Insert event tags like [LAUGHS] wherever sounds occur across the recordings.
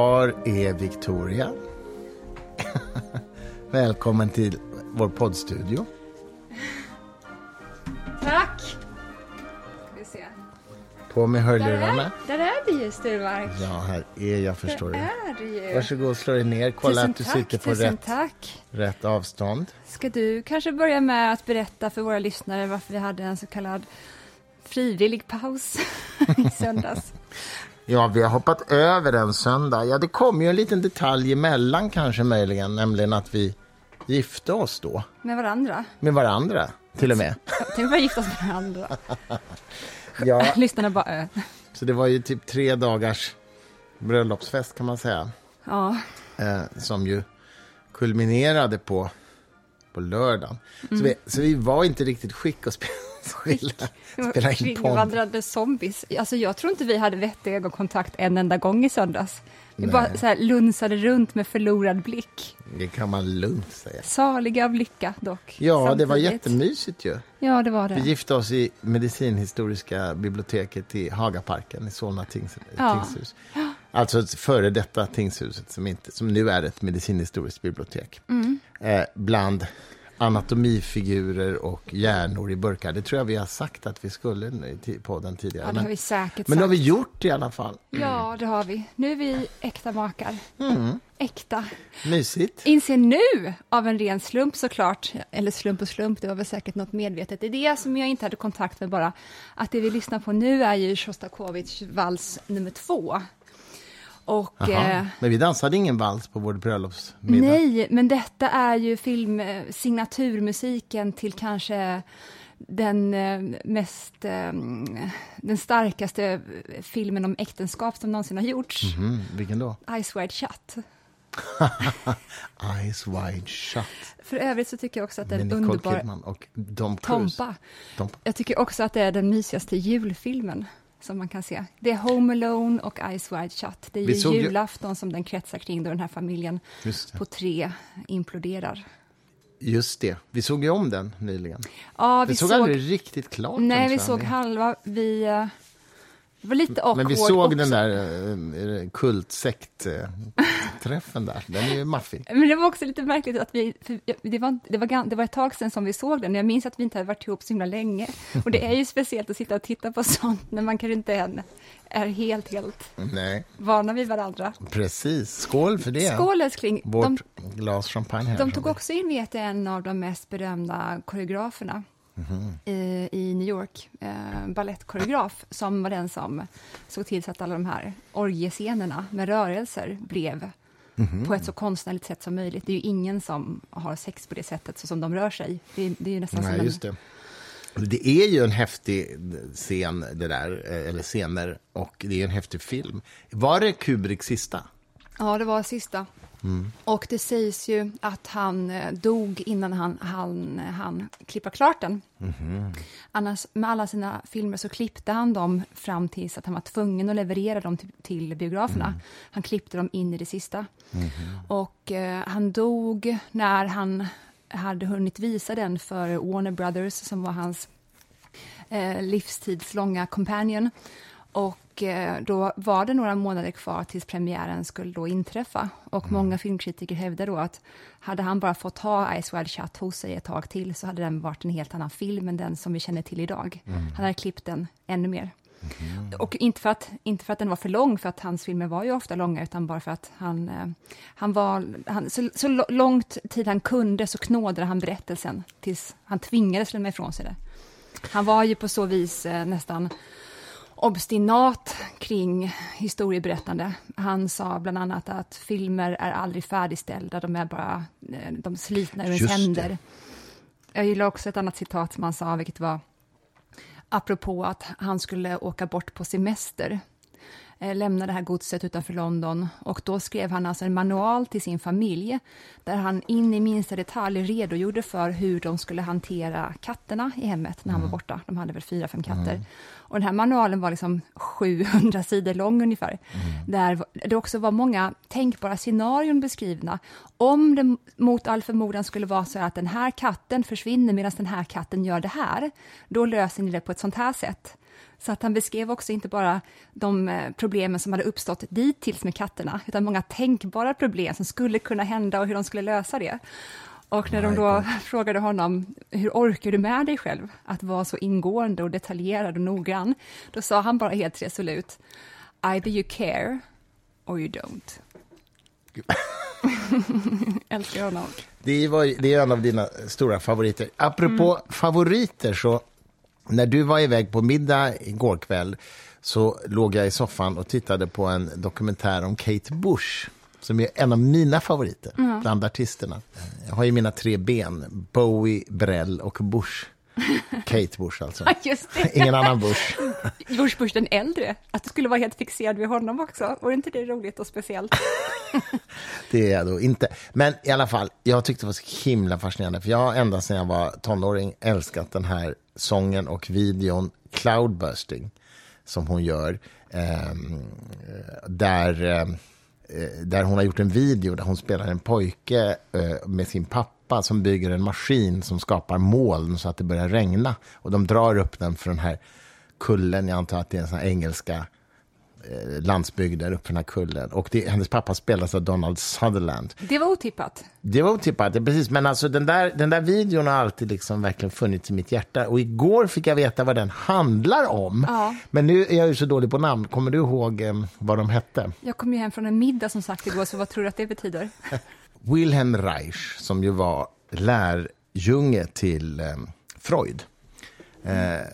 Var är Victoria? [LAUGHS] Välkommen till vår poddstudio. Tack! Ska vi se. På med Där hörlurarna. är, där är du ju, Sturmark. Ja, här är jag förstår Där du. är du ju. Varsågod, slå dig ner. Kolla tusen att du tack, sitter på rätt, tack. rätt avstånd. Ska du kanske börja med att berätta för våra lyssnare varför vi hade en så kallad frivillig paus [LAUGHS] i söndags? Ja, vi har hoppat över en söndag. Ja, det kom ju en liten detalj emellan kanske möjligen, nämligen att vi gifte oss då. Med varandra. Med varandra, till och med. [LAUGHS] Tänk att gifta oss med varandra. [LAUGHS] Ja, [LAUGHS] Lyssnarna bara, så det var ju typ tre dagars bröllopsfest kan man säga. ja. eh, som ju kulminerade på, på lördagen. Så, vi, så vi var inte riktigt skick att spela, spela, spela in podd. Kringvandrande zombies. Alltså jag tror inte vi hade vettig ögonkontakt en enda gång i söndags. Vi Nej. bara så här lunsade runt med förlorad blick. Det kan man lugnt säga. Saliga av lycka dock. Ja, det var samtidigt. jättemysigt ju. Ja, det var det. Vi gifte oss i medicinhistoriska biblioteket i Hagaparken i Solna tings, Ja. tingshus. Alltså före detta tingshuset som, inte, som nu är ett medicinhistoriskt bibliotek. Mm. Eh, bland anatomifigurer och hjärnor i burkar. Det tror jag vi har sagt att vi skulle i podden tidigare. Ja, det men har vi säkert men det har vi gjort i alla fall. Ja, det har vi. Nu är vi äkta makar. Mm. Äkta. Mysigt. Inser nu, av en ren slump såklart, eller slump och slump, det var väl säkert något medvetet, det är det som jag inte hade kontakt med bara, att det vi lyssnar på nu är ju Sjostakovitj vals nummer två. Och... Eh, Men vi dansade ingen vals på vår bröllopsmiddag. nej, men detta är ju film, eh, signaturmusiken till kanske den eh, mest, eh, den starkaste filmen om äktenskap som någonsin har gjorts. Mhm, vilken då? Eyes Wide Shut. [LAUGHS] Eyes Wide Shut. För övrigt så tycker jag också att det är en underbar... Kidman och Tom Cruise. Tompa. Tompa. Jag tycker också att det är den mysigaste julfilmen som man kan se. Det är Home Alone och Eyes Wide Shut. Det är Vi ju julafton som den kretsar kring då den här familjen på tre imploderar. Just det. Vi såg ju om den nyligen. Ja, Vi vi såg, såg... aldrig riktigt klart den, Nej, vi tror jag. såg halva. Vi... eh, Det var lite awkward Men vi såg också. den där uh, kultsekt-träffen där. Den är ju maffig. Men det var också lite märkligt att vi, det var, det, var, det var ett tag sedan som vi såg den, jag minns att vi inte hade varit ihop så himla länge. Och det är ju speciellt att sitta och titta på sånt när man kanske inte än är helt, helt Nej, vana vid varandra. precis. Skål för det. Skål älskling! Vårt De, glas champagne här. de tog också in, vet en av de mest berömda koreograferna I, i New York, eh, ballettkoreograf, som var den som såg till så att alla de här orgiescenerna med rörelser blev Mhm. på ett så konstnärligt sätt som möjligt. Det är ju ingen som har sex på det sättet, så som de rör sig. Det, är- det är ju nästan Nej, som en... det. Är ju en häftig scen, det där, eh, eller scener, och det är en häftig film. Var det Kubricks sista? Ja, det var sista. Mm. Och det sägs ju att han eh, dog innan han han, han klippa klart den. Mhm. Annars, med alla sina filmer så klippte han dem fram tills att han var tvungen att leverera dem till, till biograferna. Mm. Han klippte dem in i det sista. Mhm. Och eh, han dog när han hade hunnit visa den för Warner Brothers, som var hans eh, livstidslånga companion. Och eh, då var det några månader kvar tills premiären skulle då inträffa. Och många filmkritiker hävdar då att hade han bara fått ha Ice Wide Shut hos sig ett tag till så hade den varit en helt annan film än den som vi känner till idag. Han hade klippt den ännu mer. Och inte för, att, inte för att den var för lång, för att hans filmer var ju ofta långa, utan bara för att han, eh, han var... Han, så, så långt tid han kunde så knådade han berättelsen tills han tvingades lämna ifrån sig det. Han var ju på så vis eh, nästan obstinat kring historieberättande. Han sa bland annat att filmer är aldrig färdigställda, de är bara eh, de slitna ur ens händer. Jag gillar också ett annat citat som han sa, vilket var apropå att han skulle åka bort på semester, lämna det här godset utanför London och då skrev han alltså en manual till sin familj där han in i minsta detalj redogjorde för hur de skulle hantera katterna i hemmet när han var borta. De hade väl fyra, fem katter. Och den här manualen var liksom 700 sidor lång ungefär. Där det också var många tänkbara scenarion beskrivna. Om det mot all förmodan skulle vara så att den här katten försvinner medan den här katten gör det här, då löser ni det på ett sånt här sätt. Så att han beskrev också inte bara de eh, problemen som hade uppstått dittills med katterna, utan många tänkbara problem som skulle kunna hända och hur de skulle lösa det. Och när de då [LAUGHS] frågade honom, hur orkar du med dig själv att vara så ingående och detaljerad och noggrann? Då sa han bara helt resolut, either you care or you don't. [LAUGHS] Älskar honom. Det, var, det är en av dina stora favoriter. Apropå mm. favoriter, så när du var iväg på middag igår kväll så låg jag i soffan och tittade på en dokumentär om Kate Bush som är en av mina favoriter mm. bland artisterna. Jag har ju mina tre ben, Bowie, Brell och Bush. [LAUGHS] Kate Bush alltså. Ingen annan Bush. [LAUGHS] George Bush den äldre. Att du skulle vara helt fixerad vid honom också. Var inte det roligt och speciellt? [LAUGHS] det är jag då inte. Men i alla fall, jag tyckte det var så himla fascinerande. För jag har ända sedan jag var tonåring älskat den här sången och videon Cloudbursting som hon gör. Eh, där, eh, där hon har gjort en video där hon spelar en pojke eh, med sin pappa som bygger en maskin som skapar moln så att det börjar regna. Och de drar upp den för den här kullen, jag antar att det är en sån engelska Eh, landsbygden upp för den här kullen. Och det, hennes pappa spelas av Donald Sutherland. Det var otippat. Det var otippat, ja, precis. Men alltså, den, där, den där videon har alltid liksom verkligen funnits i mitt hjärta. Och igår fick jag veta vad den handlar om. Ja. Men nu är jag ju så dålig på namn. Kommer du ihåg eh, vad de hette? Jag kom ju hem från en middag som sagt igår, så vad tror du att det betyder? [LAUGHS] Wilhelm Reich, som ju var lärjunge till eh, Freud eh,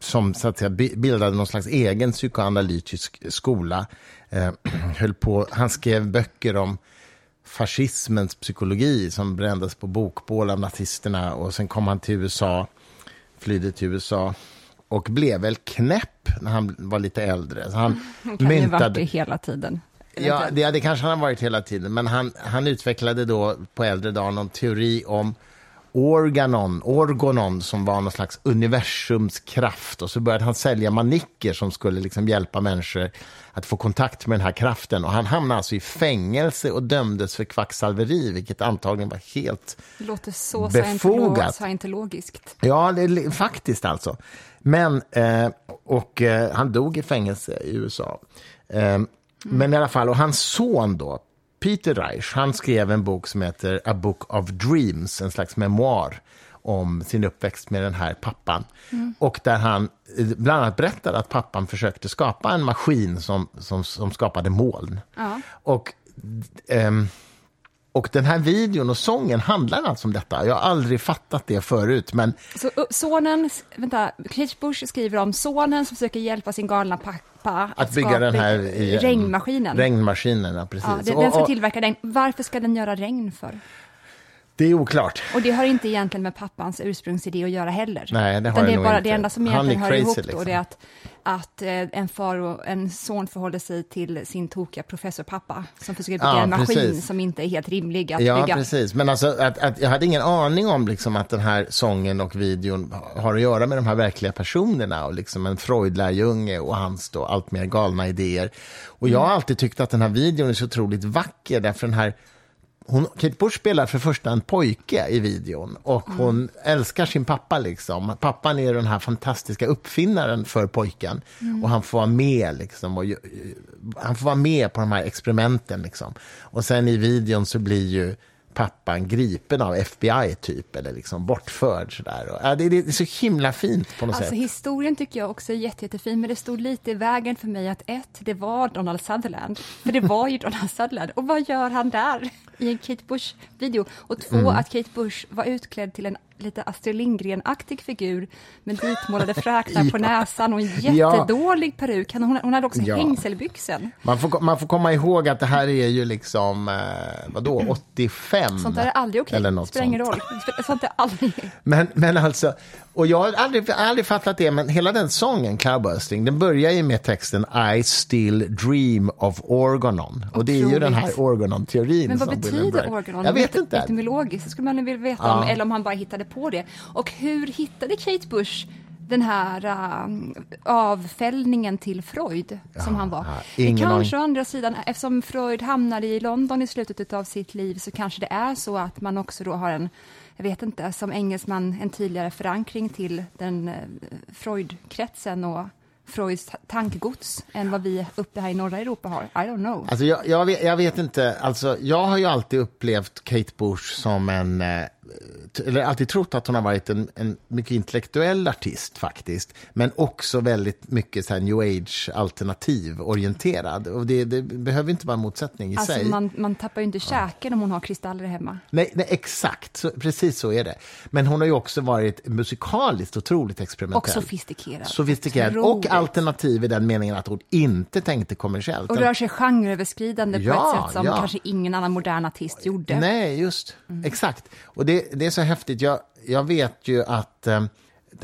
som så att säga, bildade någon slags egen psykoanalytisk skola. Eh, [CLEARS THROAT] höll på, han skrev böcker om fascismens psykologi som brändes på bokbål av nazisterna. Och sen kom han till USA, flydde till USA och blev väl knäpp när han var lite äldre. Så han han kan myntade... ju varit det hela tiden. Ja, det, det kanske han har varit hela tiden. Men han, han utvecklade då på äldre dagar någon teori om Organon, Orgonon som var någon slags universums kraft. Och så började han sälja manicker som skulle liksom hjälpa människor att få kontakt med den här kraften. Och han hamnade alltså i fängelse och dömdes för kvacksalveri, vilket antagligen var helt det låter så befogat. scientologiskt. Ja, det, faktiskt alltså. Men, eh, och eh, han dog i fängelse i USA. Eh, mm. Men i alla fall, och hans son då, Peter Reich, han skrev en bok som heter A Book of Dreams, en slags memoar om sin uppväxt med den här pappan. Mm. Och där han bland annat berättade att pappan försökte skapa en maskin som, som, som skapade moln. Ja. Och, ähm, och den här videon och sången handlar alltså om detta. Jag har aldrig fattat det förut. Men... Så sonen, vänta, Bush skriver om sonen som försöker hjälpa sin galna pappa att, att bygga den här i, regnmaskinen. Regnmaskinen, ja, precis. Ja, den ska tillverka regn. Varför ska den göra regn för? Det är oklart. Och det har inte egentligen med pappans ursprungsidé att göra heller. Nej, det har det, det är bara, inte. Det enda som egentligen hör crazy, ihop liksom. då, det är att, att eh, en far och en son förhåller sig till sin tokiga professorpappa som försöker bygga ja, en maskin precis. som inte är helt rimlig att ja, bygga. Ja, precis. Men alltså, att, att, jag hade ingen aning om liksom, att den här sången och videon har att göra med de här verkliga personerna och liksom en Freud-lärjunge och hans då allt mer galna idéer. Och jag har alltid tyckt att den här videon är så otroligt vacker, därför den här hon, Kate Bush spelar för första en pojke i videon och mm. hon älskar sin pappa. liksom. Pappan är den här fantastiska uppfinnaren för pojken mm. och han får vara med liksom, och, han får vara med på de här experimenten. Liksom. Och sen i videon så blir ju pappan gripen av FBI typ eller liksom bortförd sådär. Och, ja, det, det, är så himla fint på något alltså, sätt. Historien tycker jag också är jätte, jättefin, men det stod lite i vägen för mig att ett, det var Donald Sutherland, för det var ju [LAUGHS] Donald Sutherland, och vad gör han där i en Kate Bush-video? Och två, mm. att Kate Bush var utklädd till en lite Astrid Lindgren-aktig figur med ditmålade fräknar [LAUGHS] ja. på näsan och en jättedålig ja. peruk. Hon, hon hade också ja. hängselbyxor. Man får, man får komma ihåg att det här är ju liksom, eh, vadå, 85? Sånt där är aldrig okej. Okay. Det spelar ingen roll. Sånt är aldrig... Men, men alltså, och jag har aldrig, aldrig fattat det, men hela den sången, Cloudbursting, den börjar ju med texten I still dream of organon. Och det är ju den här organon-teorin. Vad betyder organon? Jag vet inte. Etymologiskt, det skulle man vilja veta, ja. om, eller om han bara hittade på det. Och hur hittade Kate Bush den här uh, avfällningen till Freud som han var. ja, det kanske å andra sidan, eftersom Freud hamnade i London i slutet av sitt liv så kanske det är så att man också då har en jag vet inte, som engelsman en tydligare förankring till den eh, Freudkretsen och Freuds tankegods än vad vi uppe här i norra Europa har. I don't know. Alltså jag, jag, vet, jag vet inte, alltså jag har ju alltid upplevt Kate Bush som en, eh, eller alltid trott att hon har varit en, en mycket intellektuell artist faktiskt, men också väldigt mycket så new age alternativ orienterad. Och det, det behöver inte vara en motsättning i Alltså sig. man, man tappar ju inte käken om hon har kristaller hemma. Nej, nej exakt, så, precis så är det. Men hon har ju också varit musikaliskt otroligt experimentell. Och sofistikerad. Sofistikerad och alternativ i den meningen att hon inte tänkte kommersiellt. Och rör sig genreöverskridande på Ja, ett sätt som ja. kanske ingen annan modern artist gjorde. Nej, just. Mm. Exakt. Och det, det är så häftigt. Jag, jag vet ju att eh,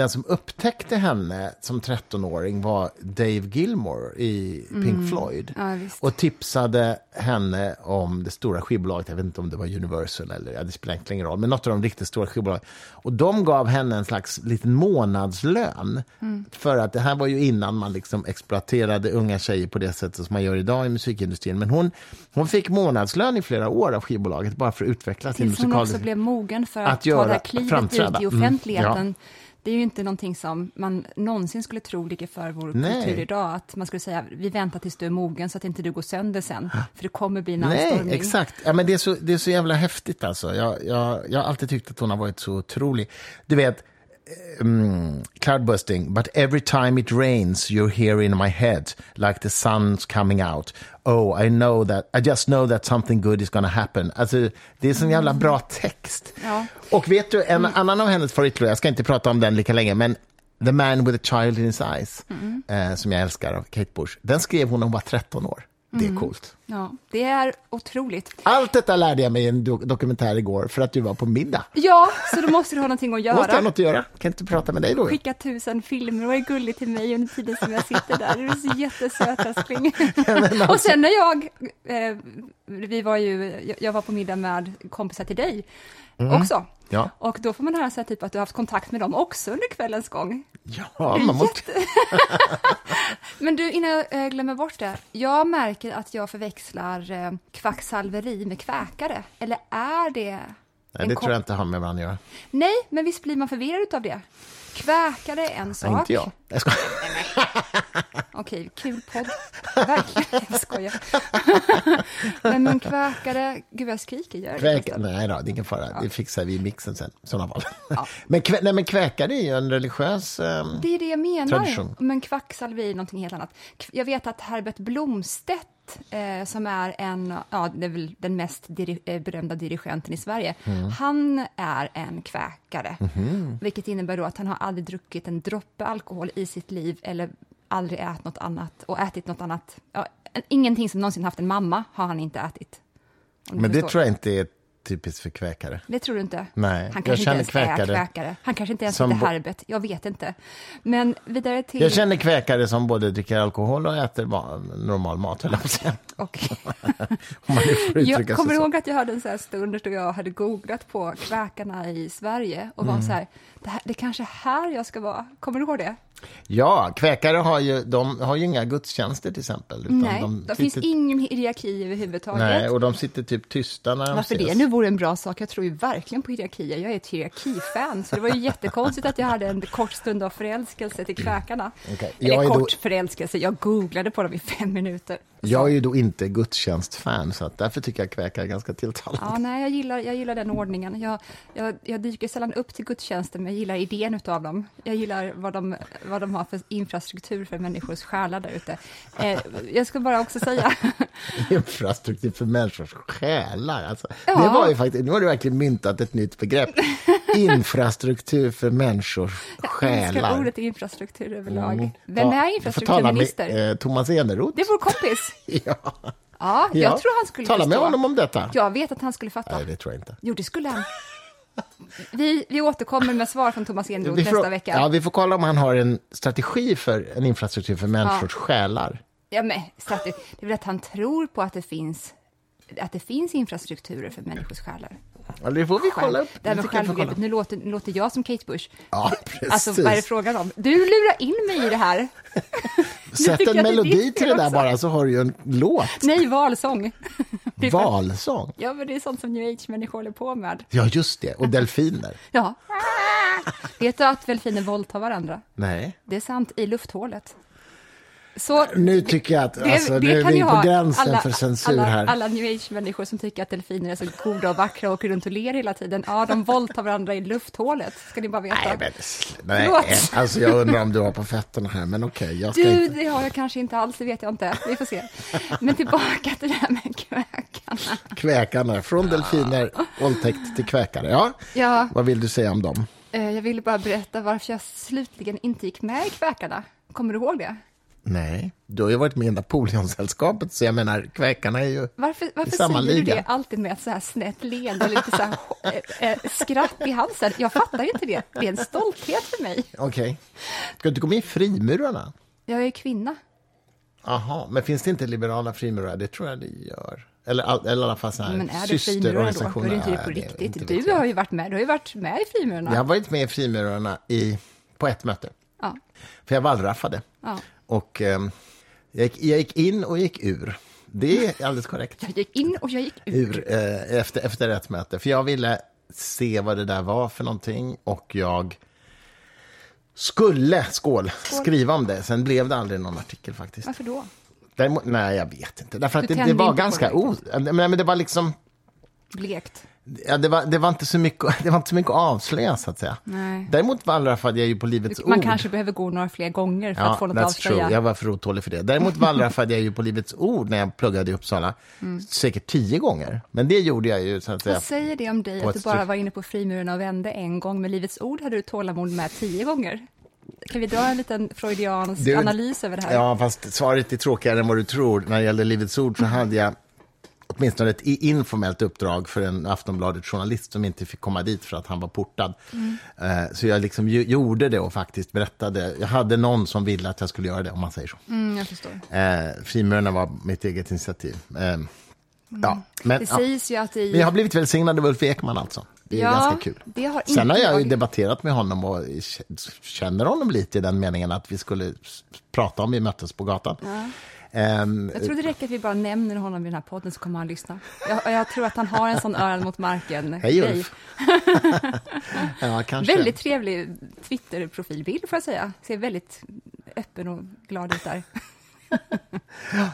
den som upptäckte henne som 13-åring var Dave Gilmore i Pink Floyd. Mm. Ja, visst. och tipsade henne om det stora skivbolaget, jag vet inte om det var Universal eller, ja, det spelar egentligen ingen roll, men något av de riktigt stora skivbolagen. Och de gav henne en slags liten månadslön. Mm. För att det här var ju innan man liksom exploaterade unga tjejer på det sättet som man gör idag i musikindustrin. Men hon, hon fick månadslön i flera år av skivbolaget bara för att utveckla sin Tills hon musikaliska... också blev mogen för Att att, ta göra- det här klivet ut i Mm, offentligheten. Det är ju inte någonting som man någonsin skulle tro ligger för vår Nej. kultur idag. Att man skulle säga, vi väntar tills du är mogen så att inte du går sönder sen. För det kommer bli en Nej, exakt. Ja, men det, är så, det är så jävla häftigt. Alltså. Jag, jag, jag har alltid tyckt att hon har varit så otrolig. Du vet, um, cloudbusting, but every time it rains you're here in my head like the sun's coming out. Oh, I know that, I just know that something good is gonna happen. Alltså, det är så jävla bra text. Ja. Och vet du, en annan av hennes favoritlåtar, jag ska inte prata om den lika länge, men The man with a child in his eyes, eh, som jag älskar av Kate Bush, den skrev hon när hon var 13 år. Det är coolt. Ja, det är otroligt. Allt detta lärde jag mig i en do- dokumentär igår för att du var på middag. Ja, så då måste du ha någonting att Då [LAUGHS] måste jag ha göra. något att göra. Kan inte prata med dig då? Skicka tusen filmer och är gullig till mig under tiden som jag sitter där. Du är så jättesöt älskling. [LAUGHS] alltså- Och sen när jag, eh, vi var ju, jag- jag var på middag med kompisar till dig också. Mm. Ja. Och då får man höra så här, typ att du har haft kontakt med dem också under kvällens gång. Ja, man måste... [LAUGHS] Men du, innan jag eh, glömmer bort det. Jag märker att jag förväxlar eh, kvacksalveri med kväkare. Eller är det... Nej, det tror jag inte har med varandra att göra. Nej, men visst blir man förvirrad av det. Kväkare är en Nej, sak. inte jag. jag ska... [LAUGHS] Okej, kul podd. Verkligen, jag skojar. [LAUGHS] Men, kväkare, gud vad jag skriker, gör Kväk... Nej då, det är ingen fara. Det fixar vi i mixen sen, i sådana fall. Ja. [LAUGHS] Men, kvä... Nej, men kväkare är ju en religiös... ehm, Det är det jag menar. Tradition. Men kvacksalveri är någonting helt annat. Jag vet att Herbert Blomstedt, eh, som är en, ja, det är väl den mest diri- eh, berömda dirigenten i Sverige, Mm. han är en kväkare. Mhm. Vilket innebär då att han har aldrig druckit en droppe alkohol i sitt liv eller aldrig ätit något annat och ätit något annat. Ja, ingenting som någonsin haft en mamma har han inte ätit. Men det förstår. tror jag inte är typiskt för kväkare. Det tror du inte? Nej, Han jag kanske inte känner ens kväkare är kväkare. Han kanske inte ens som heter Herbert. Jag vet inte. Men vidare till... Jag känner kväkare som både dricker alkohol och äter normal mat, höll jag på att säga. [LAUGHS] [LAUGHS] Jag kommer ihåg att jag hade en sån här stund då jag hade googlat på kväkarna i Sverige och Mm. var så här, det, här, det kanske är här jag ska vara. Kommer du ihåg det? Ja, kväkare har ju, de har ju inga gudstjänster till exempel. Nej, de det sitter, finns ingen hierarki överhuvudtaget. Nej, och de sitter typ tysta när de Varför ses. det nu vore en bra sak? Jag tror ju verkligen på hierarkier. Jag är ett hierarkifan, så det var ju [LAUGHS] jättekonstigt att jag hade en kort stund av förälskelse till kväkarna. Okej, Eller är då- kort förälskelse, jag googlade på dem i fem minuter. Jag är ju då inte gudstjänstfan, så att därför tycker jag kväkare är ganska tilltalande. Ja, nej, jag gillar, jag gillar den ordningen. Jag, jag, jag dyker sällan upp till gudstjänsten, men jag gillar idén utav dem. Jag gillar vad de, vad de har för infrastruktur för människors själar där ute. Eh, jag ska bara också säga, [LAUGHS] Infrastruktur för människors själar. Alltså, Ja. Det var ju faktiskt, nu har du verkligen myntat ett nytt begrepp. Infrastruktur för människors jag älskar själar. ordet infrastruktur överlag. Mm. Vem Ja, är infrastrukturminister? med eh, Thomas Eneroth. Det är vår kompis. [LAUGHS] Ja. Ja, jag Ja. tror han skulle Tala med honom om detta. Jag vet att han skulle fatta. Nej, det tror jag inte. Jo, det skulle han. Vi, vi återkommer med svar från Thomas Eneroth nästa vecka. ja, vi får kolla om han har en strategi för en infrastruktur för människors själar. Ja, men, strategi- det är väl att han tror på att det finns att det finns infrastrukturer för människors själar. Ja, det får vi kolla upp. Det här med självbegreppet, nu låter, nu låter jag som Kate Bush. Ja, precis. Alltså, vad är det frågan om? Du lurar in mig i det här. [LAUGHS] Sätt en melodi till det där också. bara, så har du ju en låt. Nej, valsång. [LAUGHS] Valsång. Ja, men det är sånt som new age-människor håller på med. Ja, just det. Och delfiner. [LAUGHS] Ja. Vet du att delfiner våldtar varandra? Nej. Det är sant, i lufthålet. Så Nu tycker jag att det, alltså, det är kan vi ju på gränsen alla, för censur alla, här. alla new age-människor som tycker att delfiner är så goda och vackra och åker runt och ler hela tiden. Ja, de våldtar varandra i lufthålet, ska ni bara veta. Nej, men, nej. Alltså, jag undrar om du har på fötterna här, men okej, jag ska Du, inte... det har jag kanske inte alls, det vet jag inte. Vi får se. Men tillbaka till det här med kväkarna. Kväkarna, från delfiner, våldtäkt till kväkare. Ja, Ja, vad vill du säga om dem? eh, jag ville bara berätta varför jag slutligen inte gick med i kväkarna. Kommer du ihåg det? Nej, du har ju varit med i Napoleonsällskapet, så jag menar, kväkarna är ju... Varför, varför samma säger liga. du det alltid med ett så här snett leende och lite så här, eh, eh, skratt i halsen? Jag fattar inte det. Det är en stolthet för mig. Okej. Ska du inte gå med i frimurarna? Jag är kvinna. Aha, men finns det inte liberala frimurare? Det tror jag det gör. Eller, eller i alla fall så här Men är det frimurarna då? Är det inte det på det- riktigt. Du har ju varit med. Du har ju varit med i frimurarna. Jag har varit med i frimurarna i, på ett möte, Ja. för jag wallraffade. ja. Och ehm, jag, gick, jag gick in och gick ur. Det är [LAUGHS] alldeles korrekt. Jag gick in och jag gick ut. Ur, eh, efter, efter ett möte. För jag ville se vad det där var för någonting och jag skulle, skål, skriva om det. Sen blev det aldrig någon artikel faktiskt. Varför då? Däremot, nej, jag vet inte. Därför att det, det var ganska det o... Nej, men det var liksom... Blekt. Ja, det, var, det, var inte så mycket, [LAUGHS] det var inte så mycket att avslöja, så att säga. Nej. Däremot wallraffade jag ju på Livets Man Ord. kanske behöver gå några fler gånger för Ja, att få något att avslöja. true. Jag var för otålig för det. Däremot wallraffade jag ju på Livets Ord när jag pluggade i Uppsala. Mm. Säkert tio gånger. Men det gjorde jag ju, så att säga. Vad säger det om dig att du bara var inne på frimurarna och vände en gång, men Livets Ord hade du tålamod med tio gånger? Kan vi dra en liten freudiansk Du- analys över det här? Ja, fast svaret är tråkigare än vad du tror. När det gäller Livets Ord så hade jag åtminstone ett informellt uppdrag för en Aftonbladet-journalist som inte fick komma dit för att han var portad. Eh, Så jag liksom gjorde det och faktiskt berättade. Jag hade någon som ville att jag skulle göra det, om man säger så. Mm, jag förstår. Eh, Frimurarna var mitt eget initiativ. Eh, ja, men, Det ja. sägs ju att i... men jag har blivit välsignad av Ulf Ekman alltså. Det är Ja, ganska kul. det har Sen har inte jag ju jag. debatterat med honom och känner honom lite i den meningen att vi skulle prata om vi möttes på gatan. Ehm, Jag tror det räcker att vi bara nämner honom i den här podden så kommer han lyssna. Jag, jag tror att han har en sån öron mot marken. Hej. Ulf! [LAUGHS] ja, kanske. Väldigt trevlig Twitter-profilbild får jag säga. Ser väldigt öppen och glad ut där.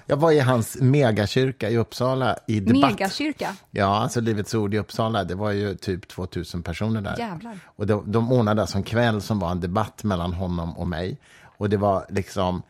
Jag var i hans megakyrka i Uppsala i debatt. Megakyrka. Ja, alltså Livets Ord i Uppsala, det var ju typ 2000 personer där. Jävlar. Och de, de ordnade alltså en kväll som var en debatt mellan honom och mig. Och det var liksom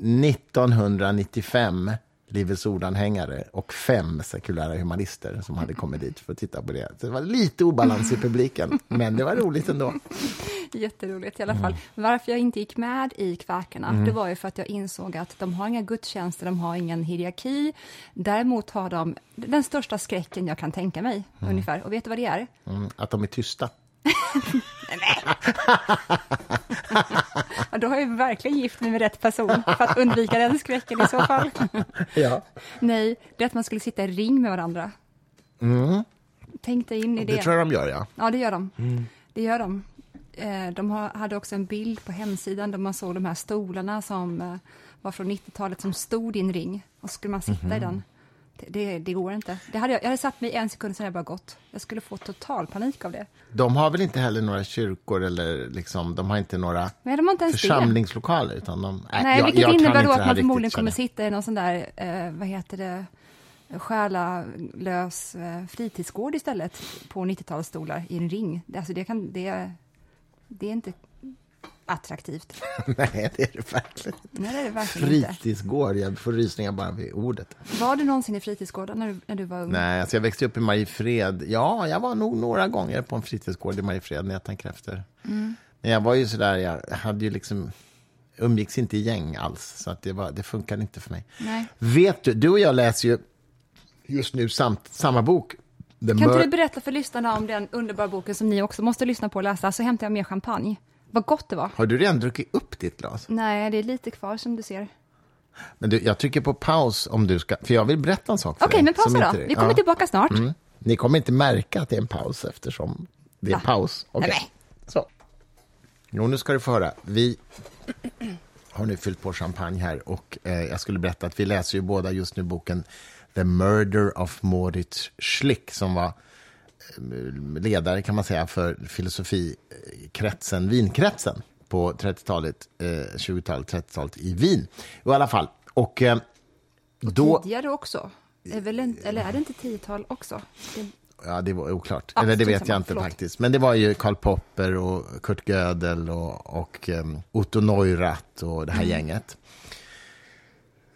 1995 Livets Ordanhängare och fem sekulära humanister som hade kommit dit för att titta på det. Så det var lite obalans i publiken, men det var roligt ändå. [LAUGHS] Jätteroligt i alla Mm. fall. Varför jag inte gick med i Kväkarna, det var ju för att jag insåg att de har inga gudstjänster, de har ingen hierarki. Däremot har de den största skräcken jag kan tänka mig, ungefär. Och vet du vad det är? Mm, att de är tysta. [LAUGHS] [LAUGHS] Ja, då har jag verkligen gift mig med rätt person för att undvika den skräcken i så fall. [LAUGHS] Ja. Nej, det är att man skulle sitta i ring med varandra. Tänk dig in i det. Mm. Det tror jag de gör, ja. Ja, det gör de. Det gör de. Eh, De hade också en bild på hemsidan där man såg de här stolarna som eh, var från 90-talet som stod i en ring. Och så skulle man sitta i den. Det, det, går inte. Det hade jag, jag hade satt mig en sekund, sen hade jag bara gått. Jag skulle få total panik av det. De har väl inte heller några kyrkor eller liksom, de har inte några Men de har inte ens församlingslokaler. Utan de, äh, Nej, jag, vilket jag innebär då att man förmodligen kommer sitta i någon sån där, eh, vad heter det, själalös eh, fritidsgård istället på 90-talsstolar i en ring. Alltså det, kan, det, det är inte attraktivt. [LAUGHS] Nej, det är det verkligen. Nej, det är det verkligen inte. Fritidsgård, jag får rysningar bara vid ordet. Var du någonsin i fritidsgården när du, när du var ung? Nej, alltså jag växte upp i Mariefred. Ja, jag var nog några gånger på en fritidsgård i Mariefred när jag tänker efter. Mm. Men jag var ju sådär, jag hade ju liksom umgicks inte i gäng alls, så att det, var, det funkade inte för mig. Nej. Vet du, du och jag läser ju just nu samt, samma bok. The Kan inte du berätta för lyssnarna om den underbara boken som ni också måste lyssna på och läsa, så hämtar jag mer champagne. Vad gott det var. Har du redan druckit upp ditt glas? Nej, det är lite kvar som du ser. Men du, jag trycker på paus om du ska, för jag vill berätta en sak för Okej, men pausa då. Vi kommer ja. tillbaka snart. Mm. Ni kommer inte märka att det är en paus eftersom det är Ja. paus. Okej. Nej, Så. Jo, nu ska du få höra. Vi har nu fyllt på champagne här och eh, jag skulle berätta att vi läser ju båda just nu boken The Murder of Moritz Schlick som var ledare kan man säga för filosofikretsen, vinkretsen på 30-talet, eh, 20-talet, 30-talet i Wien. I alla fall. Och eh, då... Tidigare också. Är väl en, eller är det inte tiotal också? Det, Ja, det var oklart. Ja, Eller det vet jag inte förlåt. faktiskt. Men det var ju Karl Popper och Kurt Gödel och, och um, Otto Neurath och det här Mm. gänget.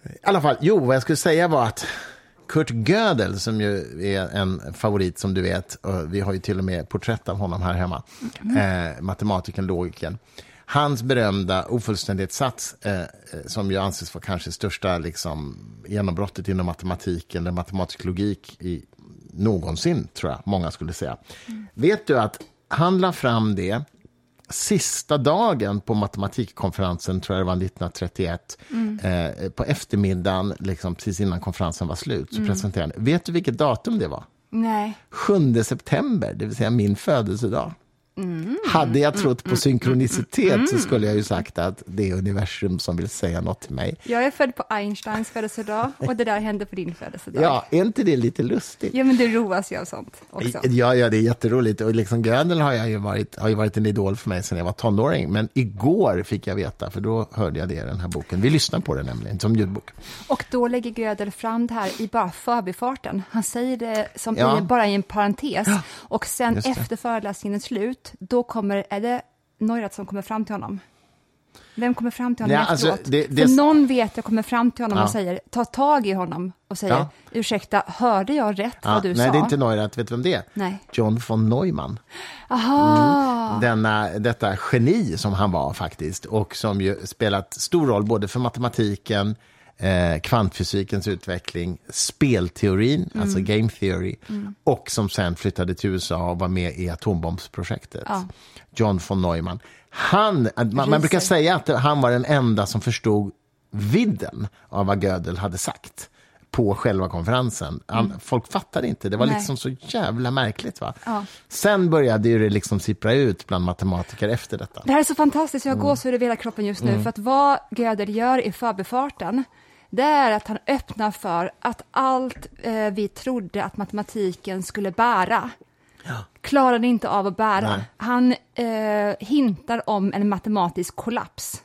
I alla fall, jo, vad jag skulle säga var att Kurt Gödel, som ju är en favorit som du vet, och vi har ju till och med porträtt av honom här hemma, Mm. eh, matematikern, logikern. Hans berömda ofullständighetssats, eh, eh, som ju anses vara kanske största liksom, genombrottet inom matematiken, eller matematisk logik i, någonsin, tror jag många skulle säga. Vet du att han la fram det sista dagen på matematikkonferensen, tror jag det var 1931, eh, på eftermiddagen, liksom, precis innan konferensen var slut, så presenterade han. Vet du vilket datum det var? nej. 7 september, det vill säga min födelsedag. Hade jag trott på synkronicitet så skulle jag ju sagt att det är universum som vill säga något till mig. Jag är född på Einsteins födelsedag och det där hände på din födelsedag. [LAUGHS] Ja, är inte det lite lustigt? Ja, men det roas ju av sånt också. Ja, ja, det är jätteroligt. Och liksom Gödel har, jag ju varit, har ju varit en idol för mig sedan jag var tonåring. Men igår fick jag veta, för då hörde jag det i den här boken. Vi lyssnar på den nämligen, som ljudbok. Och då lägger Gödel fram det här i bara förbifarten. Han säger det som Ja. i, bara i en parentes. Och sen efter föreläsningen är då kommer, är det Neurath som kommer fram till honom? Vem kommer fram till honom Ja, alltså, efteråt? det- det- För någon vet jag kommer fram till honom Ja. och säger, tar tag i honom och säger, Ja. ursäkta, hörde jag rätt Ja, vad du nej, sa? det är inte Neurath. Vet du vem det är? Nej. John von Neumann. Aha! Denna, detta geni som han var faktiskt och som ju spelat stor roll både för matematiken, eh, kvantfysikens utveckling, spelteorin, Mm. alltså game theory, och som sen flyttade till USA och var med i atombombsprojektet. Ja. John von Neumann. Han, man, man brukar säga att han var den enda som förstod vidden av vad Gödel hade sagt på själva konferensen. Han, Folk fattade inte, det var Mm. Nej. liksom så jävla märkligt. va? Ja. Sen började ju det liksom sippra ut bland matematiker efter detta. Det här är så fantastiskt, jag Mm. gåshud över hela kroppen just nu. För att vad Gödel gör i förbifarten, det är att han öppnar för att allt eh, vi trodde att matematiken skulle bära, klarade inte av att bära. Nej. Han eh, hintar om en matematisk kollaps.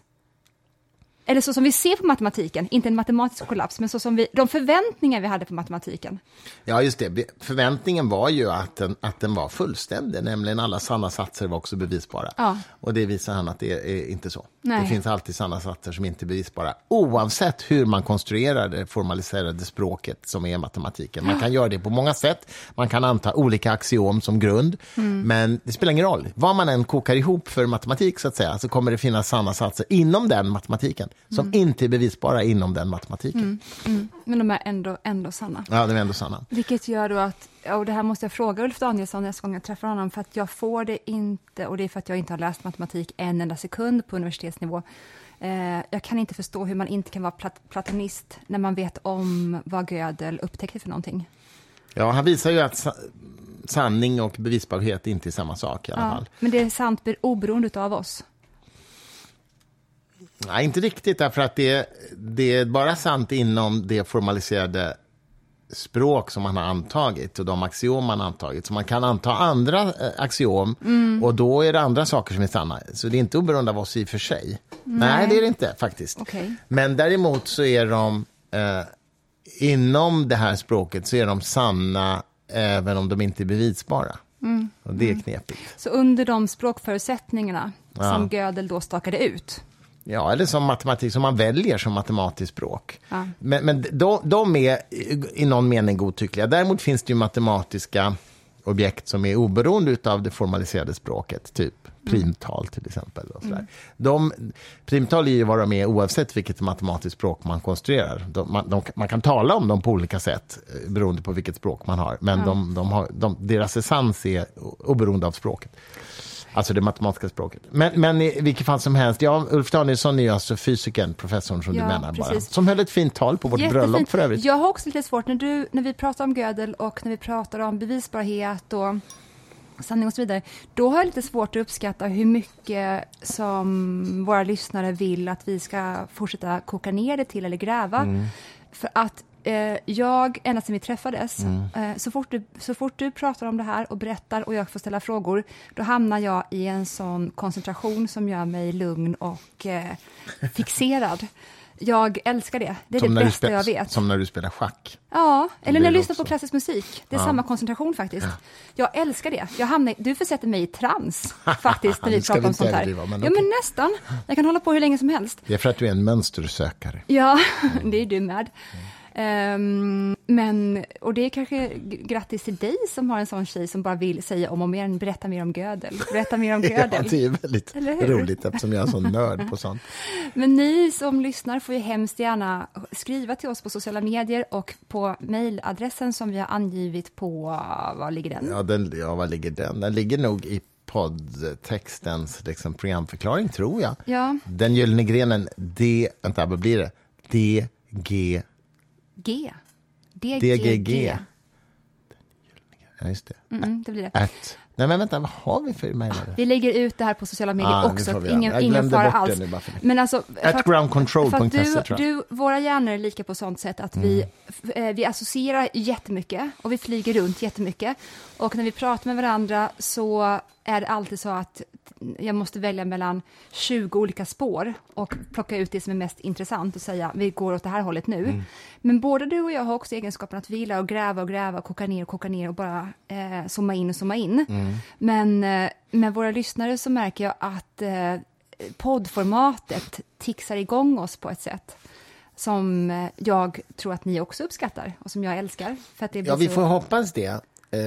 Eller så som vi ser på matematiken, inte en matematisk kollaps, men så som vi, de förväntningar vi hade på matematiken. Ja, just det. Förväntningen var ju att den, att den var fullständig, nämligen alla sanna satser var också bevisbara. Ja. Och det visar han att det är inte så. Nej. Det finns alltid sanna satser som inte är bevisbara, oavsett hur man konstruerar det formaliserade språket som är matematiken. Man kan göra det på många sätt. Man kan anta olika axiom som grund, Mm. men det spelar ingen roll. Vad man än kokar ihop för matematik, så att säga, så kommer det finnas sanna satser inom den matematiken, som Mm. inte är bevisbara inom den matematiken. Men de är ändå, ändå sanna. Ja, de är ändå sanna. Vilket gör då att, och det här måste jag fråga Ulf Danielsson nästa gång jag träffar honom, för att jag får det inte, och det är för att jag inte har läst matematik en enda sekund på universitetsnivå. Eh, jag kan inte förstå hur man inte kan vara plat platonist när man vet om vad Gödel upptäckte för någonting. Ja, han visar ju att sa sanning och bevisbarhet inte är samma sak i alla Ja, fall. men det är sant be- oberoende av oss. Nej, inte riktigt, därför att det, det är bara sant inom det formaliserade språk som man har antagit och de axiom man har antagit. Så man kan anta andra eh, axiom och då är det andra saker som är sanna. Så det är inte oberoende av oss i och för sig. Nej, det är det inte faktiskt. Okej. Men däremot så är de eh, inom det här språket så är de sanna även om de inte är bevisbara. Och det är knepigt. Så under de språkförutsättningarna Ja. som Gödel då stakade ut, Ja, eller som matematik som man väljer som matematiskt språk. Ja. Men, men de, de är i- någon mening godtyckliga. Däremot finns det ju matematiska objekt som är oberoende av det formaliserade språket, typ primtal till exempel. Och sådär. De, primtal är ju vad de är oavsett vilket matematiskt språk man konstruerar. De, man, de, man kan tala om dem på olika sätt eh, beroende på vilket språk man har, men de, de har, de, deras essens är oberoende av språket. Alltså det matematiska språket. Men, men i vilket fall som helst, ja, Ulf Danielsson är ju alltså fysikern, professorn som Ja, du menar bara. Som höll ett fint tal på vårt bröllop för övrigt. Jag har också lite svårt när, du, när vi pratar om Gödel och när vi pratar om bevisbarhet och sanning och så vidare. Då har jag lite svårt att uppskatta hur mycket som våra lyssnare vill att vi ska fortsätta koka ner det till eller gräva. Mm. För att eh, jag, ända sedan vi träffades, Mm. eh, så, fort du, så fort du pratar om det här och berättar och jag får ställa frågor, då hamnar jag i en sån koncentration som gör mig lugn och eh, fixerad. Jag älskar det. Det är Som det bästa jag vet. som när du spelar schack. Ja, eller när jag lyssnar på klassisk musik. Det är Ja. samma koncentration faktiskt. Jag älskar det. Jag hamnar, du försätter mig i trans [LAUGHS] faktiskt när vi pratar om sånt här. överdriva, men ja, okej. men nästan. Jag kan hålla på hur länge som helst. Det är för att du är en mönstersökare. Ja, [LAUGHS] det är du med. Ehm, men, och det är kanske grattis till dig som har en sån tjej som bara vill säga om och om igen, berätta mer om Gödel, berätta mer om [LAUGHS] Ja, Gödel. det är väldigt roligt eftersom jag är sån nörd på sånt. [LAUGHS] Men ni som lyssnar får ju hemskt gärna skriva till oss på sociala medier och på mejladressen som vi har angivit på, var ligger den? Ja, den, ja, var ligger den? Den ligger nog i poddtextens liksom, programförklaring, tror jag. Ja, Den gyllene grenen, D, vänta, vad blir det? D, G. DGG. ja just det. Mm, det blir det. At, nej men vänta, vad har vi för mejladress? Vi lägger ut det här på sociala medier Ah, också. vi ingen ingen fara alls. Men alltså, At att- groundcontrol.se tror jag. du, våra hjärnor är lika på sånt sätt att vi, Mm. f- eh, vi associerar jättemycket och vi flyger runt jättemycket. Och när vi pratar med varandra så är det alltid så att jag måste välja mellan 20 olika spår och plocka ut det som är mest intressant och säga vi går åt det här hållet nu. Mm. Men både du och jag har också egenskapen att vi gillar att gräva och gräva, koka ner och koka ner och bara eh, zooma in och zooma in. Mm. Men eh, med våra lyssnare så märker jag att eh, poddformatet tixar igång oss på ett sätt som eh, jag tror att ni också uppskattar och som jag älskar. För att det blir Ja, vi så... får hoppas det. Eh,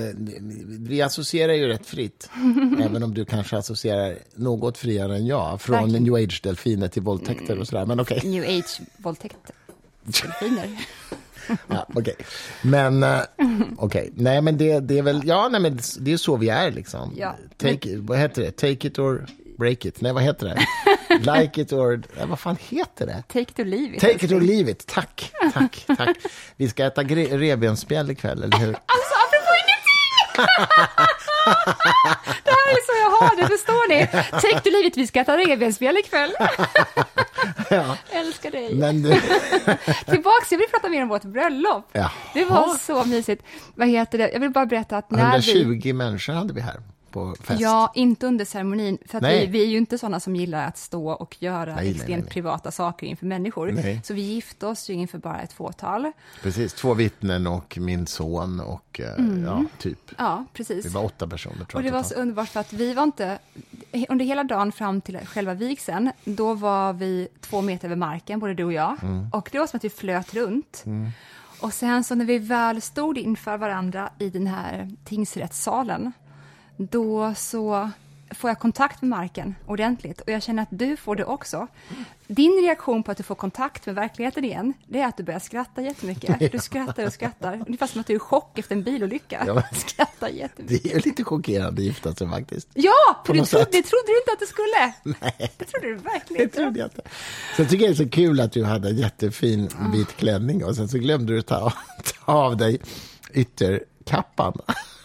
Vi associerar ju rätt fritt, [LAUGHS] även om du kanske associerar något friare än jag, från Verkligen. new age-delfiner till våldtäkter och sådär. Men okej. New age-våldtäkt. [LAUGHS] Delfiner. Ja, okej. Men, eh, okej. Nej, men det, det är väl, ja, nej, men det är så vi är liksom. Ja. Take it, vad heter det? Take it or break it? Nej, vad heter det? [LAUGHS] like it or, nej, vad fan heter det? Take it or leave it. Take it or leave it. Tack, tack, tack. Vi ska äta revbensspjäll ikväll, eller hur? [LAUGHS] Det här är så jag har det, förstår ni? Or leave it, vi ska äta revbensspjäll ikväll. [LAUGHS] Ja. Älskar dig. Men du, [LAUGHS] Tillbaks, jag vill prata mer om vårt bröllop. Jaha. Det var så mysigt. Vad heter det? Jag vill bara berätta att när vi... 120 människor hade vi här på fest. Ja, inte under ceremonin. För vi, vi är ju inte sådana som gillar att stå och göra Nej, extremt nej, nej. privata saker inför människor. Så vi gifte oss ju inför bara ett fåtal. Precis, två vittnen och min son och eh, ja, typ. Ja, precis. Vi var åtta personer Mm. Och det var så underbart för att vi var inte... Under hela dagen fram till själva vigseln, då var vi två meter över marken, både du och jag. Mm. Och det var som att vi flöt runt. Och sen så när vi väl stod inför varandra i den här tingsrättssalen, då så får jag kontakt med marken ordentligt och jag känner att du får det också. Din reaktion på att du får kontakt med verkligheten igen, det är att du börjar skratta jättemycket. Du skrattar och skrattar, ungefär som att du är i chock efter en bilolycka. Ja, men- Skrattar jättemycket. Det är lite chockerande att gifta sig faktiskt. Ja, för du trodde, det trodde du inte att du skulle. Nej. Det trodde du verkligen Det inte. trodde jag inte. Jag tycker det är så kul att du hade en jättefin vit klänning och sen så glömde du ta, ta av dig ytterkappan.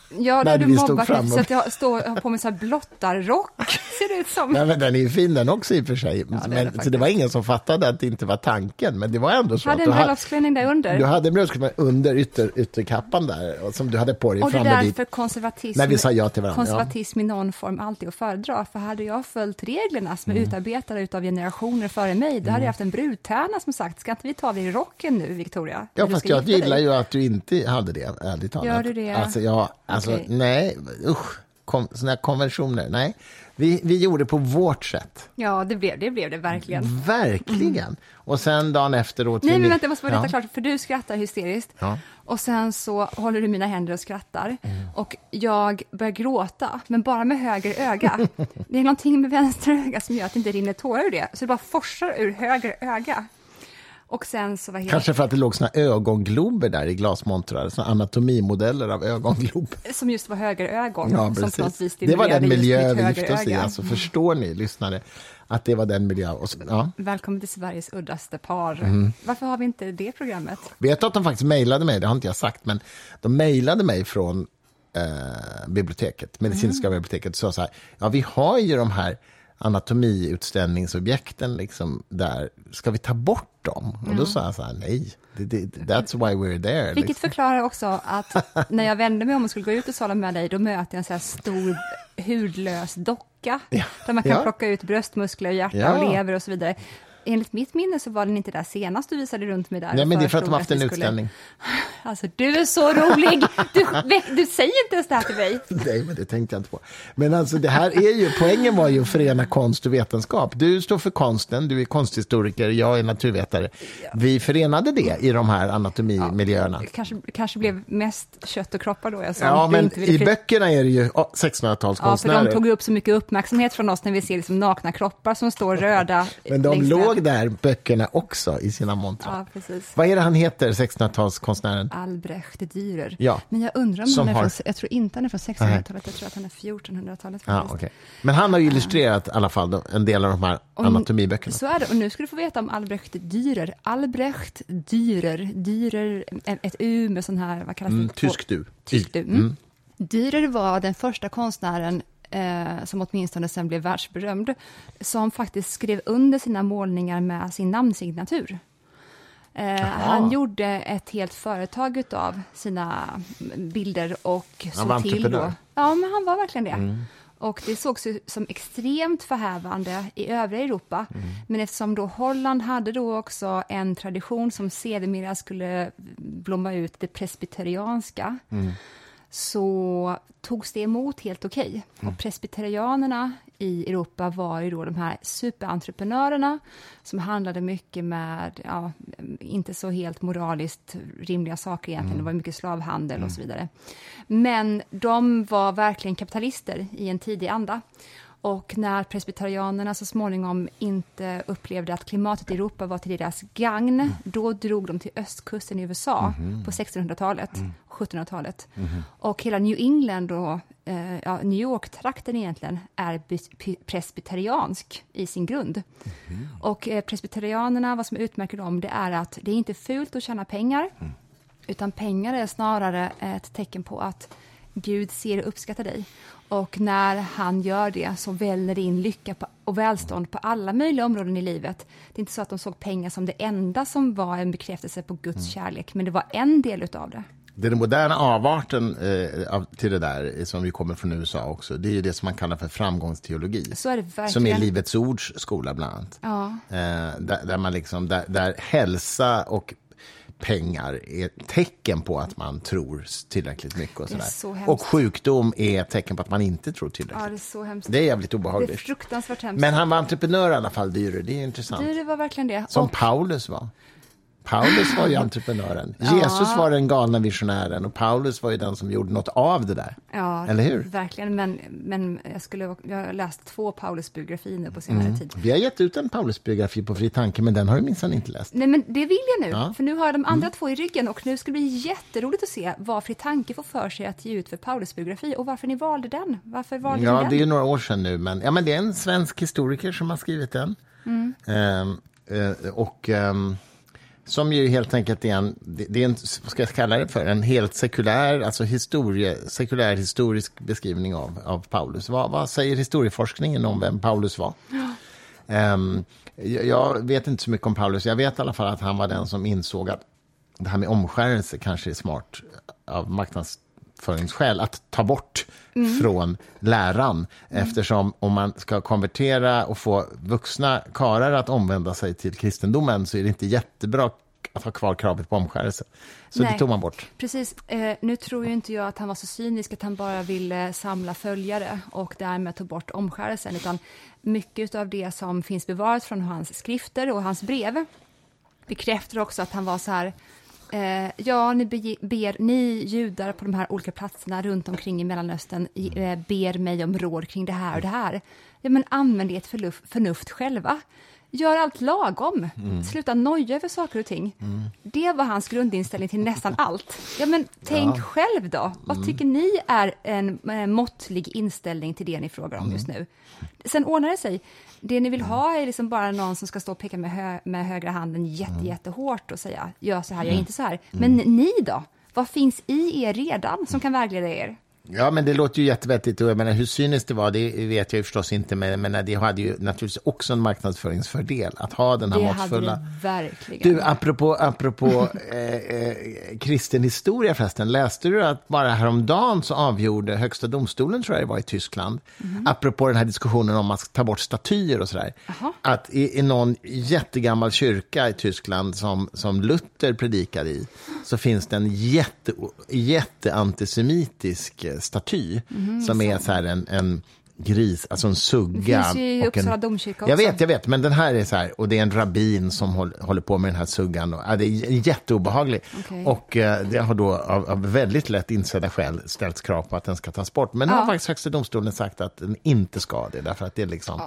Ja, När du vi mobbat mig fram så och- att jag står och har på mig så här blottarrock, [LAUGHS] ser det ut som. Nej, men den är ju fin den också i och för sig. det är men, det så det var ingen som fattade att det inte var tanken. Men det var ändå så Jag hade att en bröllopsklänning där under. du hade en bröllopsklänning under ytter, ytterkappan där och som du hade på dig och det är framme dit. därför konservatism, När vi sa ja till varandra, ja. konservatism i någon form alltid att föredra. För hade jag följt reglerna som är Mm. utarbetade av generationer före mig, då hade jag haft en brudtärna som sagt, ska inte vi ta dig i rocken nu, Victoria? Ja, fast jag gillar dig?" ju att du inte hade det, ärligt talat. Gör du det? Alltså, ja, alltså Okej. nej, usch, kom, såna här konventioner, nej. Vi, vi gjorde på vårt sätt, Ja, det blev det, blev det verkligen. verkligen. Och sen dagen efter åt Nej, men vänta, jag måste bara rätta ja. klart, för du skrattar hysteriskt. Ja. Och sen så håller du mina händer och skrattar. Mm. Och jag börjar gråta, men bara med höger öga. [LAUGHS] det är någonting med vänster öga som gör att det inte rinner tårar ur det. Så det bara forsar ur höger öga. Och sen så var helt, Kanske för att det låg såna ögonglober där i glasmontrar, såna anatomimodeller av ögonglober. [LAUGHS] som just var högerögon. Ja, precis. Det var den miljö vi lyfte oss i. Alltså, förstår ni, lyssnare, att det var den miljö. Och så, ja. Välkommen till Sveriges uddaste par. Mm. Varför har vi inte det programmet? Vet du att de faktiskt mejlade mig? Det har inte jag sagt, men de mejlade mig från eh, biblioteket, medicinska Mm. biblioteket och sa så här, ja vi har ju de här anatomiutställningsobjekten liksom där, ska vi ta bort dem? Och då sa jag så här, nej, that's why we're there. Vilket liksom. förklarar också att [LAUGHS] när jag vände mig om och skulle gå ut och sala med dig, då möter jag en så här stor hudlös docka, Ja. där man kan Ja. plocka ut bröstmuskler, hjärta Ja. och lever och så vidare. Enligt mitt minne så var den inte där senast du visade runt mig där. Nej, men det är för att de haft en skulle- utställning. [SIGHS] Alltså, du är så rolig! Du, du säger inte ens det här till mig. [LAUGHS] Nej, men det tänkte jag inte på. Men alltså det här är ju, poängen var ju att förena konst och vetenskap. Du står för konsten, du är konsthistoriker, jag är naturvetare. Vi förenade det i de här anatomimiljöerna. Kanske, kanske blev mest kött och kroppar då jag sa. Ja, men inte i böckerna är det ju oh, Ja, för 1600-talskonstnärer. de tog upp så mycket uppmärksamhet från oss när vi ser liksom nakna kroppar som står röda. men de längs låg där, böckerna också, i sina montrar. Ja. Vad är det han heter, 1600-talskonstnären? Albrecht Dürer. Ja, Men jag undrar om som han är har- från, jag tror inte han är från 1600-talet, jag tror att han är 1400-talet Ja, okej. Men han har ju illustrerat i alla fall en del av de här Om- anatomiböckerna. Så är det, och nu ska du få veta om Albrecht Dürer. Albrecht Dürer, Dürer, ett U med sån här, vad kallas det? Mm, Två- tysk du. Tysk du. Mm. Dürer var den första konstnären eh, som åtminstone sen blev världsberömd, som faktiskt skrev under sina målningar med sin namnsignatur. Eh, han gjorde ett helt företag av sina bilder och Han var såg till då. Ja, men han var verkligen det. Och det sågs ju som extremt förhävande i övriga Europa. Men eftersom då Holland hade då också en tradition som sedermera skulle blomma ut, det presbyterianska, så togs det emot helt okej. Och presbyterianerna i Europa var ju då de här superentreprenörerna som handlade mycket med, ja, inte så helt moraliskt rimliga saker egentligen, det var mycket slavhandel och så vidare. Men de var verkligen kapitalister i en tidig anda. Och när presbyterianerna så småningom inte upplevde att klimatet i Europa var till deras gagn, då drog de till östkusten i USA på 1600-talet, 1700-talet. Och hela New England och eh, ja, New York-trakten egentligen är presbyteriansk i sin grund. Och eh, presbyterianerna, vad som utmärker dem, det är att det är inte fult att tjäna pengar, utan pengar är snarare ett tecken på att Gud ser och uppskattar dig. Och när han gör det så väller det in lycka och välstånd på alla möjliga områden i livet. Det är inte så att de såg pengar som det enda som var en bekräftelse på Guds kärlek, men det var en del utav det. Det är den moderna avarten eh, av, till det där, eh, som vi kommer från USA också, det är ju det som man kallar för framgångsteologi. Är. Som är Livets Ords skola, bland annat. Ja. Eh, där, där, man liksom, där, där hälsa och pengar är tecken på att man tror tillräckligt mycket. Och, sådär. och sjukdom är tecken på att man inte tror Ja, tillräckligt. det är så hemskt. det är jävligt Det är obehagligt. fruktansvärt hemskt. Men han var entreprenör i alla fall, Dürer. Det är intressant. Det var verkligen det. Som Och- Paulus var. Paulus var ju entreprenören. Jesus var den galna visionären och Paulus var ju den som gjorde något av det där. Ja, Eller hur? Verkligen, men, men jag, skulle, jag har läst två Paulus-biografier nu på senare Mm. tid. Vi har gett ut en Paulus-biografi på Fri Tanke, men den har du minsann inte läst. Nej, men det vill jag nu, Ja. Mm. för nu har jag de andra två i ryggen och nu ska det bli jätteroligt att se vad Fri Tanke får för sig att ge ut för Paulus-biografi och varför ni valde den. Varför valde Ja, den? det är ju några år sedan nu, men, ja, men det är en svensk historiker som har skrivit den. Mm. Ehm, eh, och ehm, som ju helt enkelt är en, det, är en, vad ska jag kalla det för, en helt sekulär, alltså historie, sekulär historisk beskrivning av, av Paulus. Vad, vad säger historieforskningen om vem Paulus var? Ehm, jag, jag vet inte så mycket om Paulus, jag vet i alla fall att han var den som insåg att det här med omskärelse kanske är smart av marknadsföringsskäl att ta bort från läran. Eftersom om man ska konvertera och få vuxna karlar att omvända sig till kristendomen så är det inte jättebra att ha kvar kravet på omskärelse. Så det Nej. tog man bort. Precis. Eh, nu tror ju inte jag att han var så cynisk att han bara ville samla följare och därmed ta bort omskärelsen, utan mycket av det som finns bevarat från hans skrifter och hans brev bekräftar också att han var så här Eh, ja, ni be, ber, ni judar på de här olika platserna runt omkring i Mellanöstern i- eh, ber mig om råd kring det här och det här. Ja, men använd ert förnuft själva. Gör allt lagom. Mm. Sluta noja över saker och ting. Det var hans grundinställning till nästan [LAUGHS] allt. Ja, men tänk själv då. Vad Mm. tycker ni är en eh, måttlig inställning till det ni frågar om just Mm. nu? Sen ordnar det sig. Det ni vill ha är liksom bara någon som ska stå och peka med, hö med högra handen jätte, Mm. jättehårt och säga gör så här, gör inte så här. Men ni då? Vad finns i er redan som kan vägleda er? Ja, men det låter ju jättevettigt. Och jag menar, hur cyniskt det var, det vet jag ju förstås inte. Men, men det hade ju naturligtvis också en marknadsföringsfördel att ha den här Det hade måttfulla... det verkligen. Du, apropå, apropå eh, eh, kristen historia förresten, läste du att bara häromdagen så avgjorde Högsta domstolen, tror jag det var, i Tyskland, apropå den här diskussionen om att ta bort statyer och sådär, Jaha. att i, i någon jättegammal kyrka i Tyskland som, som Luther predikade i, så finns det en jätte, jätteantisemitisk eh, staty som är så här en, en gris, alltså en sugga. Det finns ju i Uppsala en, domkyrka Jag också. vet, jag vet, men den här är så här, och det är en rabbin som håll, håller på med den här suggan. Och, ja, det är jätteobehaglig. Okej. Och eh, det har då av, av väldigt lätt insedda skäl ställts krav på att den ska tas bort. Men nu Ja. har faktiskt Högsta domstolen sagt att den inte ska det, därför att det är liksom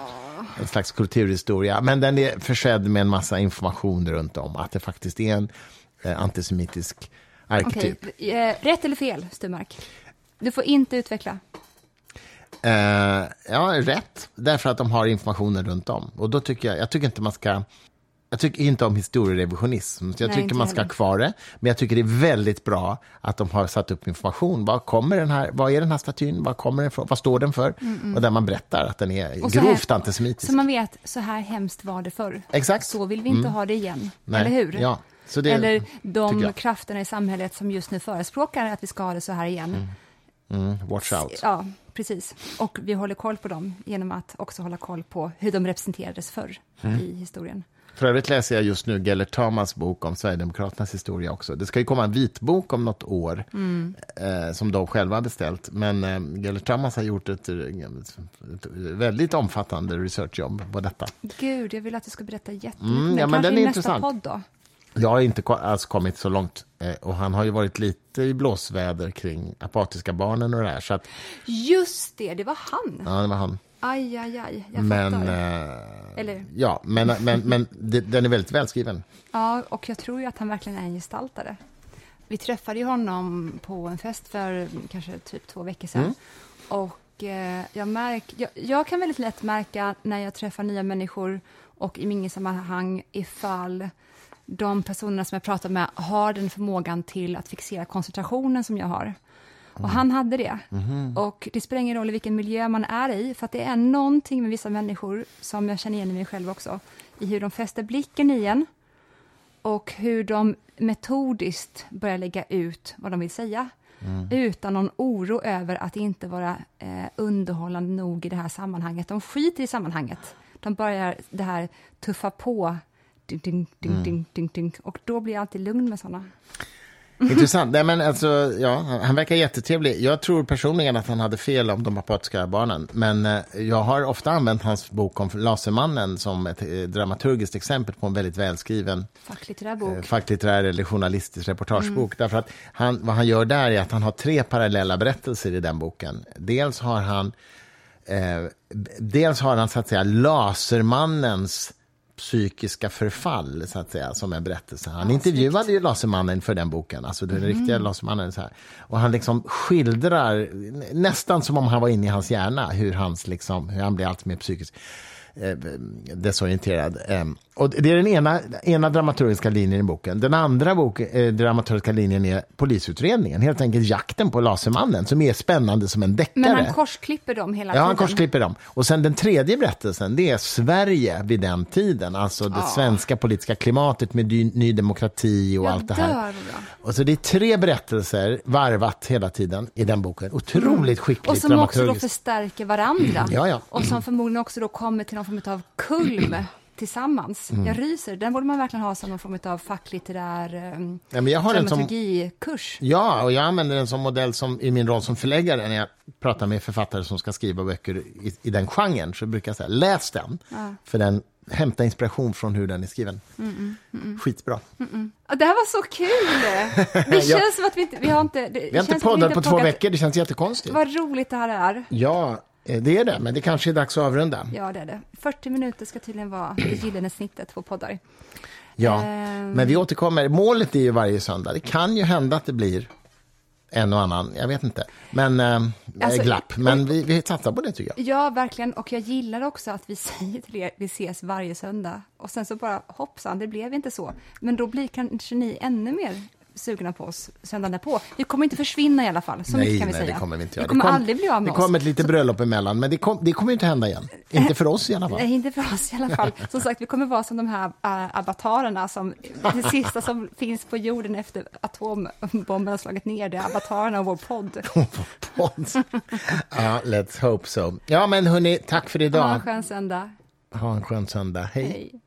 en slags kulturhistoria. Men den är försedd med en massa information runt om, att det faktiskt är en antisemitisk arketyp. Okej, eh, rätt eller fel, Sturmark? Du får inte utveckla. Eh, ja, rätt. Därför att de har informationen runt om. Och då tycker jag, jag tycker inte man ska... Jag tycker inte om historierevisionism. Jag Nej, tycker man ska ha kvar det. Men jag tycker det är väldigt bra att de har satt upp information. Vad, kommer den här, vad är den här statyn? Vad, kommer den vad står den för? Och där man berättar att den är Och så här- grovt antisemitisk. Så man vet, så här hemskt var det förr. Exakt. Så vill vi inte ha det igen. Nej, Eller hur? ja. Det Eller de krafterna i samhället som just nu förespråkar att vi ska ha det så här igen. Mm, watch out. Ja, precis. Och vi håller koll på dem genom att också hålla koll på hur de representerades förr Mm. i historien. För övrigt läser jag just nu Gellert Tamas bok om Sverigedemokraternas historia också. Det ska ju komma en vitbok om något år, Mm. eh, som de själva har beställt. Men eh, Gellert Tamas har gjort ett, ett, ett väldigt omfattande researchjobb på detta. Gud, jag vill att du ska berätta jättemycket. Mm, ja, men den är nästa intressant. podd då. Jag har inte alls kommit så långt eh, och han har ju varit lite i blåsväder kring apatiska barnen och det här. Så att, Just det, det var han. ja, det var han. Aj, aj, aj. Jag Men, fattar. eh, Eller? ja, men, men, men det, den är väldigt välskriven. Ja, och jag tror ju att han verkligen är en gestaltare. Vi träffade ju honom på en fest för kanske typ två veckor sedan. Mm. Och eh, jag, märk, jag, jag kan väldigt lätt märka när jag träffar nya människor och i mingelsammanhang ifall de personerna som jag pratar med har den förmågan till att fixera koncentrationen som jag har. Och han hade det. Och det spelar ingen roll i vilken miljö man är i, för att det är någonting med vissa människor som jag känner igen i mig själv också, i hur de fäster blicken i en och hur de metodiskt börjar lägga ut vad de vill säga utan någon oro över att inte vara eh, underhållande nog i det här sammanhanget. De skiter i sammanhanget. De börjar det här tuffa på, ding, ding, ding, ding, ding, ding. och då blir jag alltid lugn med såna. Intressant. Nej, men alltså, ja, han verkar jättetrevlig. Jag tror personligen att han hade fel om de apatiska barnen. Men eh, jag har ofta använt hans bok om Lasermannen som ett eh, dramaturgiskt exempel på en väldigt välskriven Facklitterär eh, bok. facklitterär eller journalistisk reportagebok. Därför att han, vad han gör där är att han har tre parallella berättelser i den boken. Dels har han, eh, dels har han så att säga Lasermannens psykiska förfall, så att säga, som en berättelse. Han intervjuade ju Lasermannen för den boken, alltså den riktiga Lasermannen. Så här. Och han liksom skildrar, nästan som om han var inne i hans hjärna, hur, hans, liksom, hur han blir allt mer psykiskt eh, desorienterad. Eh, och det är den ena, ena dramaturgiska linjen i boken. Den andra bok, eh, dramaturgiska linjen är polisutredningen, helt enkelt jakten på Lasermannen, som är spännande som en deckare. Men han korsklipper dem hela Ja, tiden. han korsklipper dem. Och sen den tredje berättelsen, det är Sverige vid den tiden. Alltså det svenska politiska klimatet med ny demokrati och Jag allt det dör, här. bra. Och så det är tre berättelser varvat hela tiden i den boken. Otroligt skickligt Mm. Och som också då dramaturgiskt. förstärker varandra. Ja, ja. Och som förmodligen också då kommer till någon form av kulm tillsammans. Mm. Jag ryser. Den borde man verkligen ha som någon form av facklitterär um, Ja, men jag har den som- dramaturgikurs. Ja, och jag använder den som modell som, i min roll som förläggare när jag pratar med författare som ska skriva böcker i, i den genren. Så brukar jag säga, läs den. För den hämtar inspiration från hur den är skriven. Skitbra. Ja, Det här var så kul! [LAUGHS] Det känns Ja. som att vi inte... Vi har inte, det Vi har inte poddat på två vågat- veckor, det känns jättekonstigt. Vad roligt det här är. Ja, Det är det, men det kanske är dags att avrunda. Ja, det är det. 40 minuter ska tydligen vara det gyllene snittet på poddar. Ja, Ehm. men vi återkommer. Målet är ju varje söndag. Det kan ju hända att det blir en och annan, jag vet inte, men eh, Alltså, glapp. Men vi, vi satsar på det tycker jag. Ja, verkligen. Och jag gillar också att vi [LAUGHS] säger till er, vi ses varje söndag. Och sen så bara, hoppsan, det blev inte så. Men då blir kanske ni ännu mer sugna på oss söndagen därpå. Vi kommer inte försvinna i alla fall, så nej, kan vi nej, säga. det kommer vi inte göra. Vi kommer det kom, aldrig bli av med Det oss. kommer ett litet bröllop emellan, men det, kom, det kommer inte hända igen. Inte för oss i alla fall. Nej, inte för oss i alla fall. [LAUGHS] Som sagt, vi kommer vara som de här äh, avatarerna som det sista som finns på jorden efter atombomben har slagit ner, det är avatarerna och vår podd. [LAUGHS] Podd. ja, let's hope so. Ja, men hörni, tack för Ha en idag. skön söndag. Ha en skön söndag. Hej. Hej.